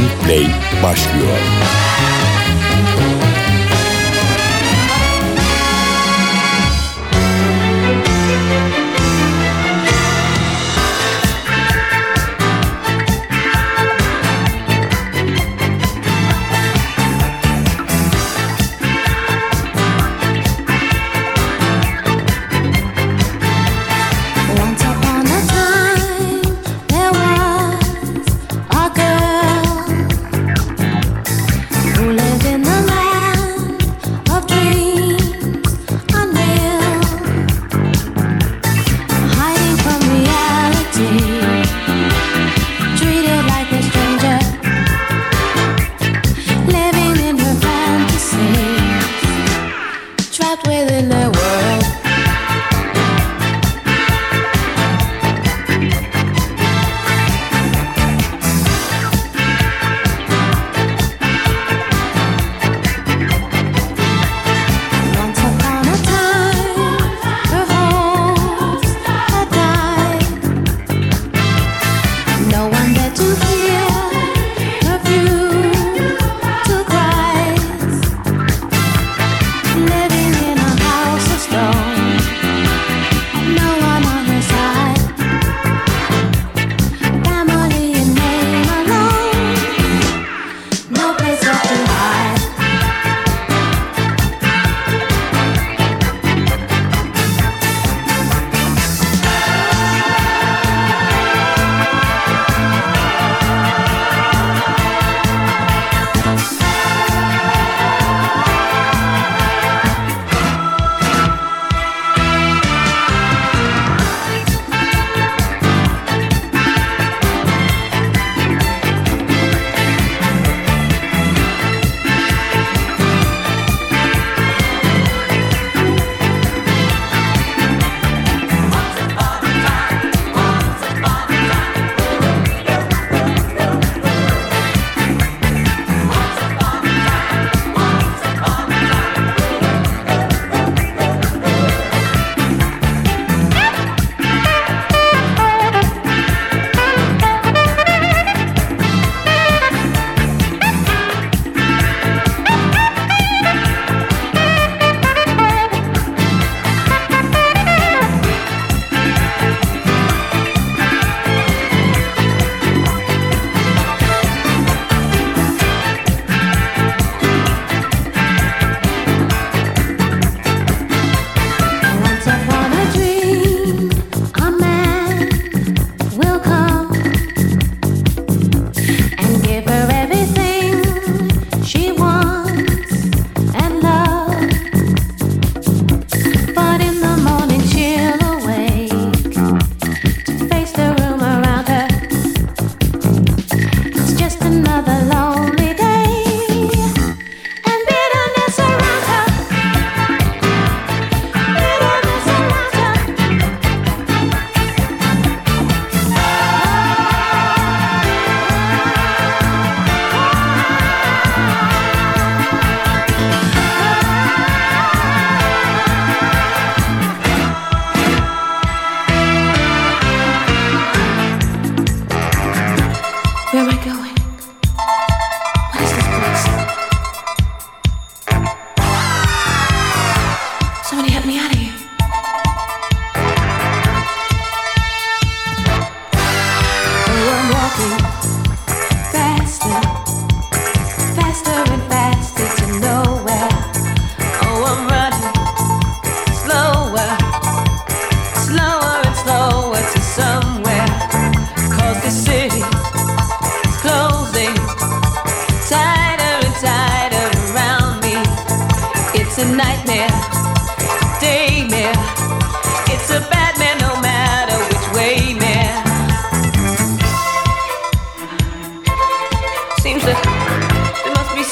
Long Play başlıyor.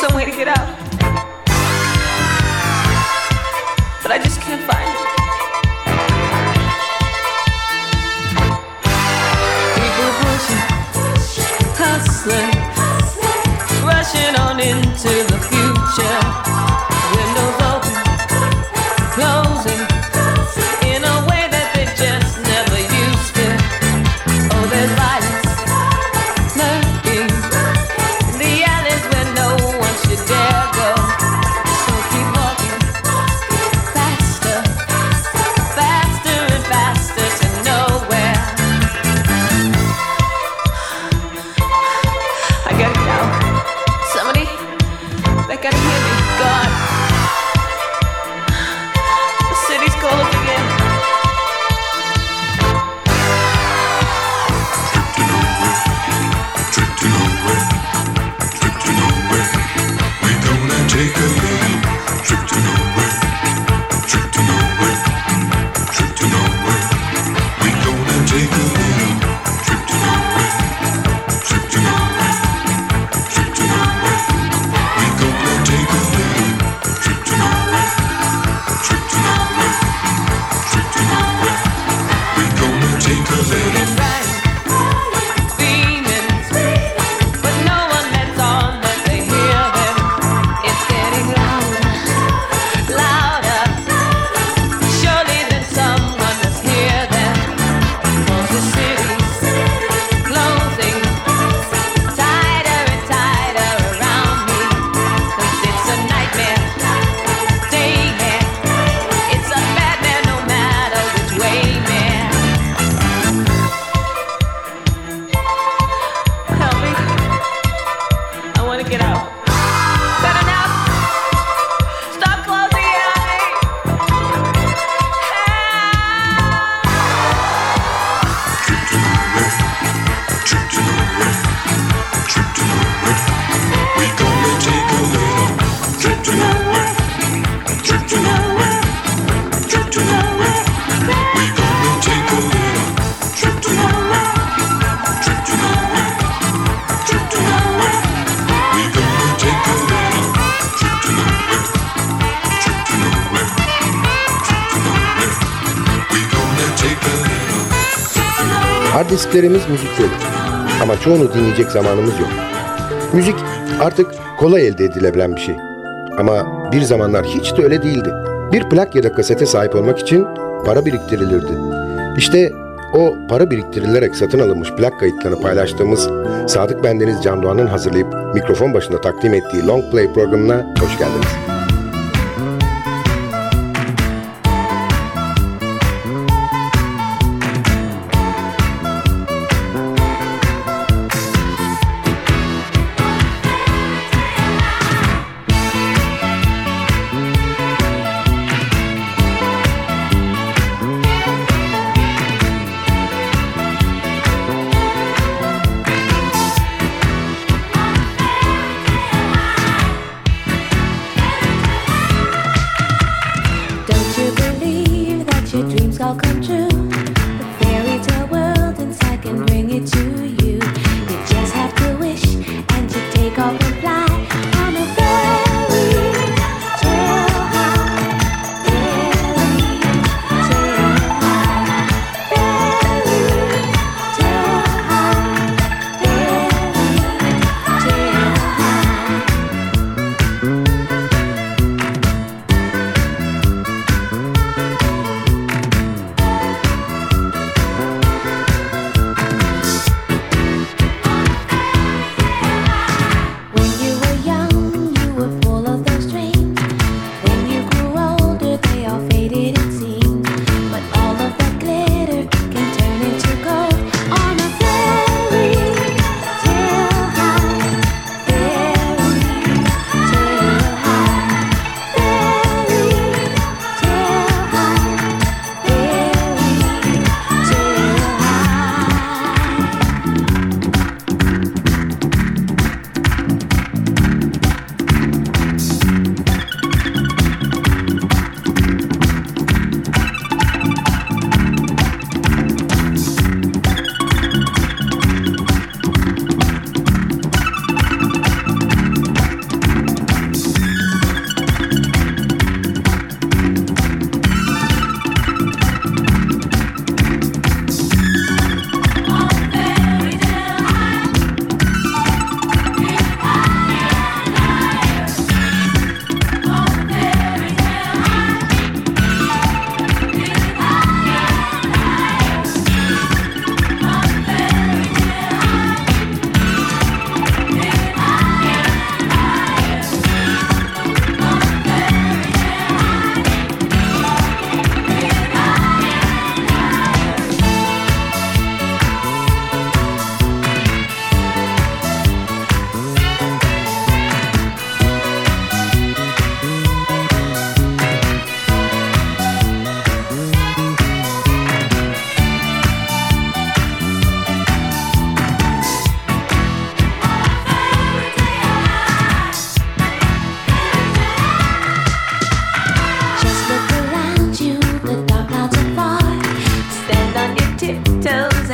some way to get out. But I just can't find it. People pushing, hustling, rushing on into the future. Hard disklerimiz müzik dolu. Ama çoğunu dinleyecek zamanımız yok. Müzik artık kolay elde edilebilen bir şey. Ama bir zamanlar hiç de öyle değildi. Bir plak ya da kasete sahip olmak için para biriktirilirdi. İşte o para biriktirilerek satın alınmış plak kayıtlarını paylaştığımız Sadık Bendeniz Can Doğan'ın hazırlayıp mikrofon başında takdim ettiği Long Play programına hoş geldiniz.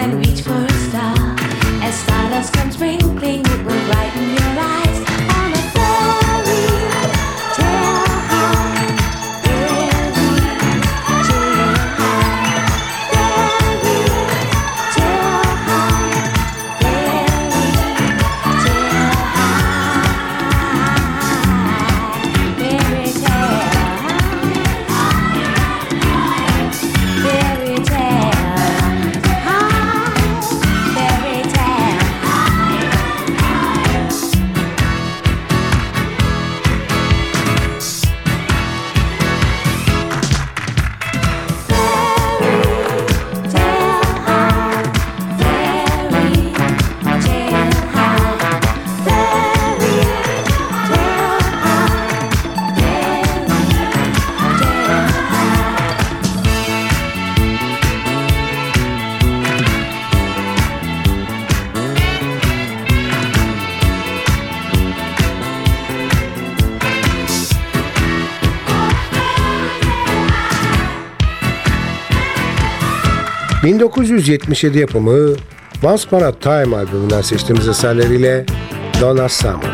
and reach for ...1977 yapımı Once Upon a Time albümünden seçtiğimiz eserleriyle Donna Summer.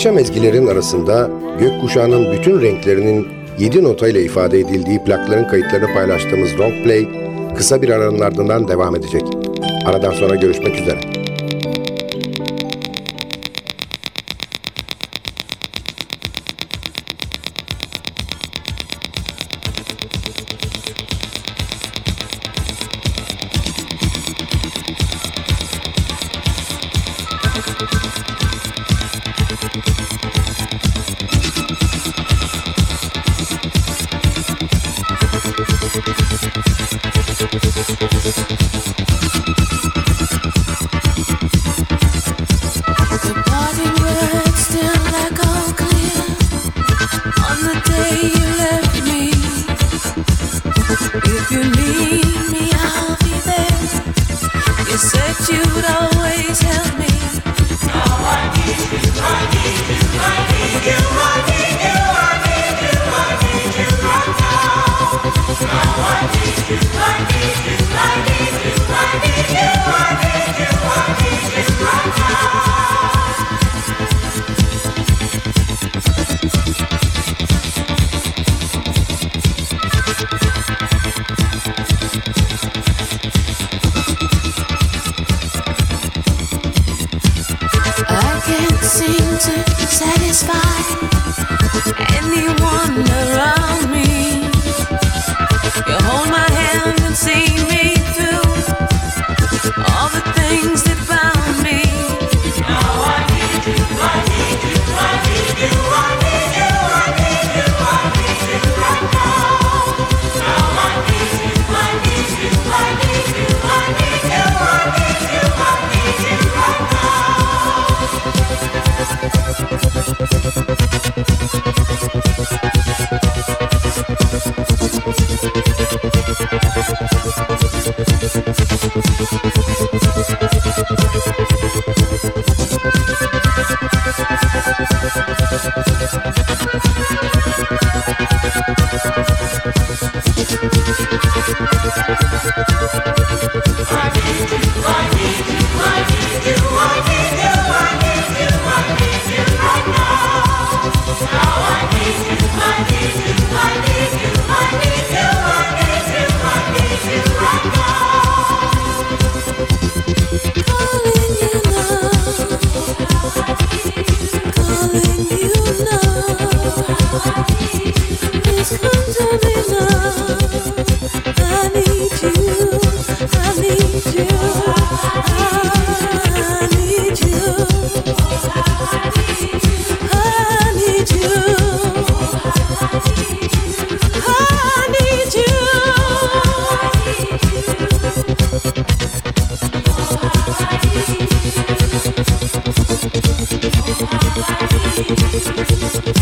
Muhteşem ezgilerin arasında gökkuşağının bütün renklerinin 7 notayla ifade edildiği plakların kayıtlarını paylaştığımız Long Play kısa bir aranın ardından devam edecek. Aradan sonra görüşmek üzere.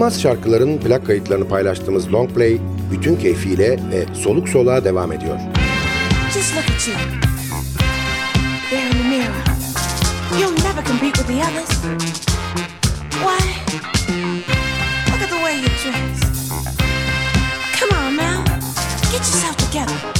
Unutulmaz şarkıların plak kayıtlarını paylaştığımız Long Play bütün keyfiyle ve soluk soluğa devam ediyor. Just look at you. Get yourself together.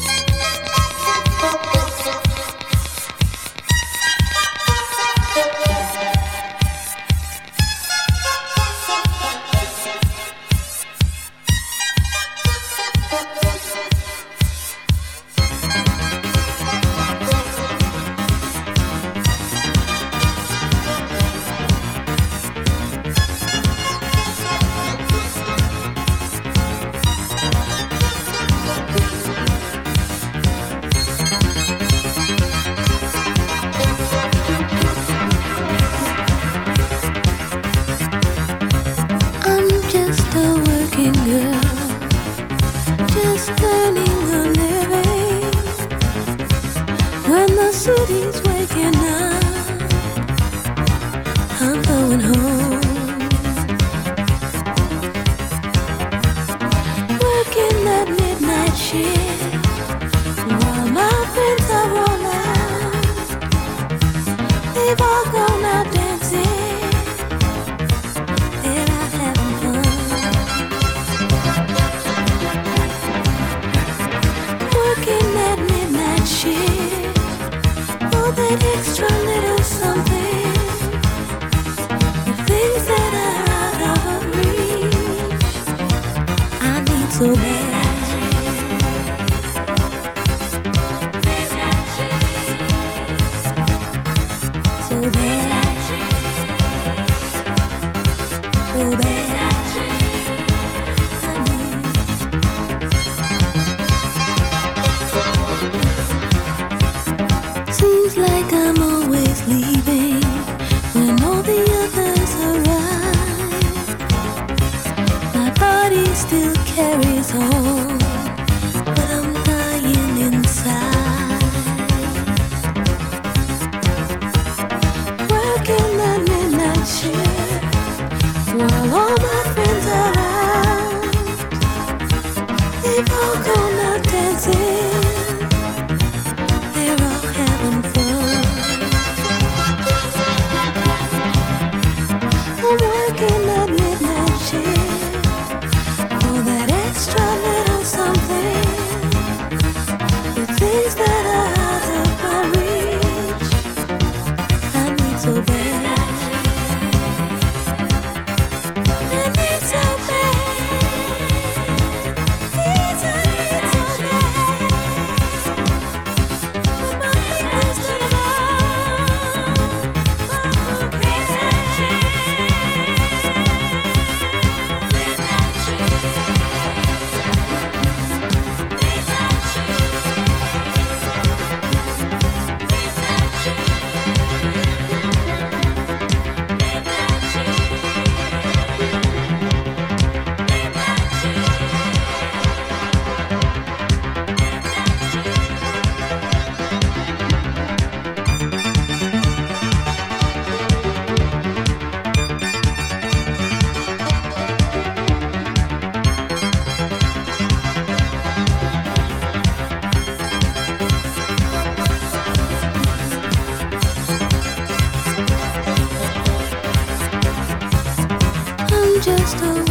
Just a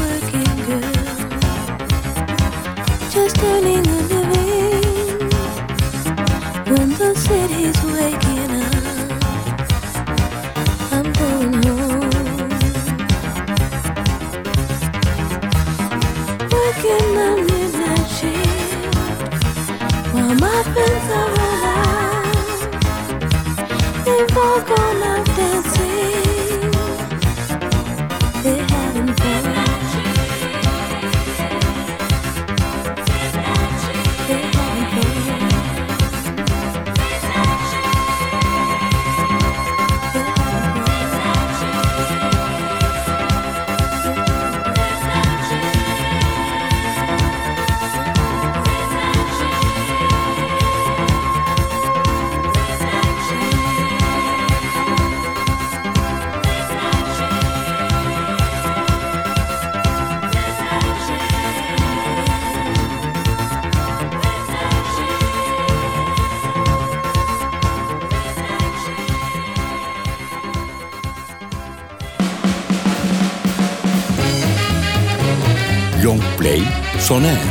Long Play sona erdi.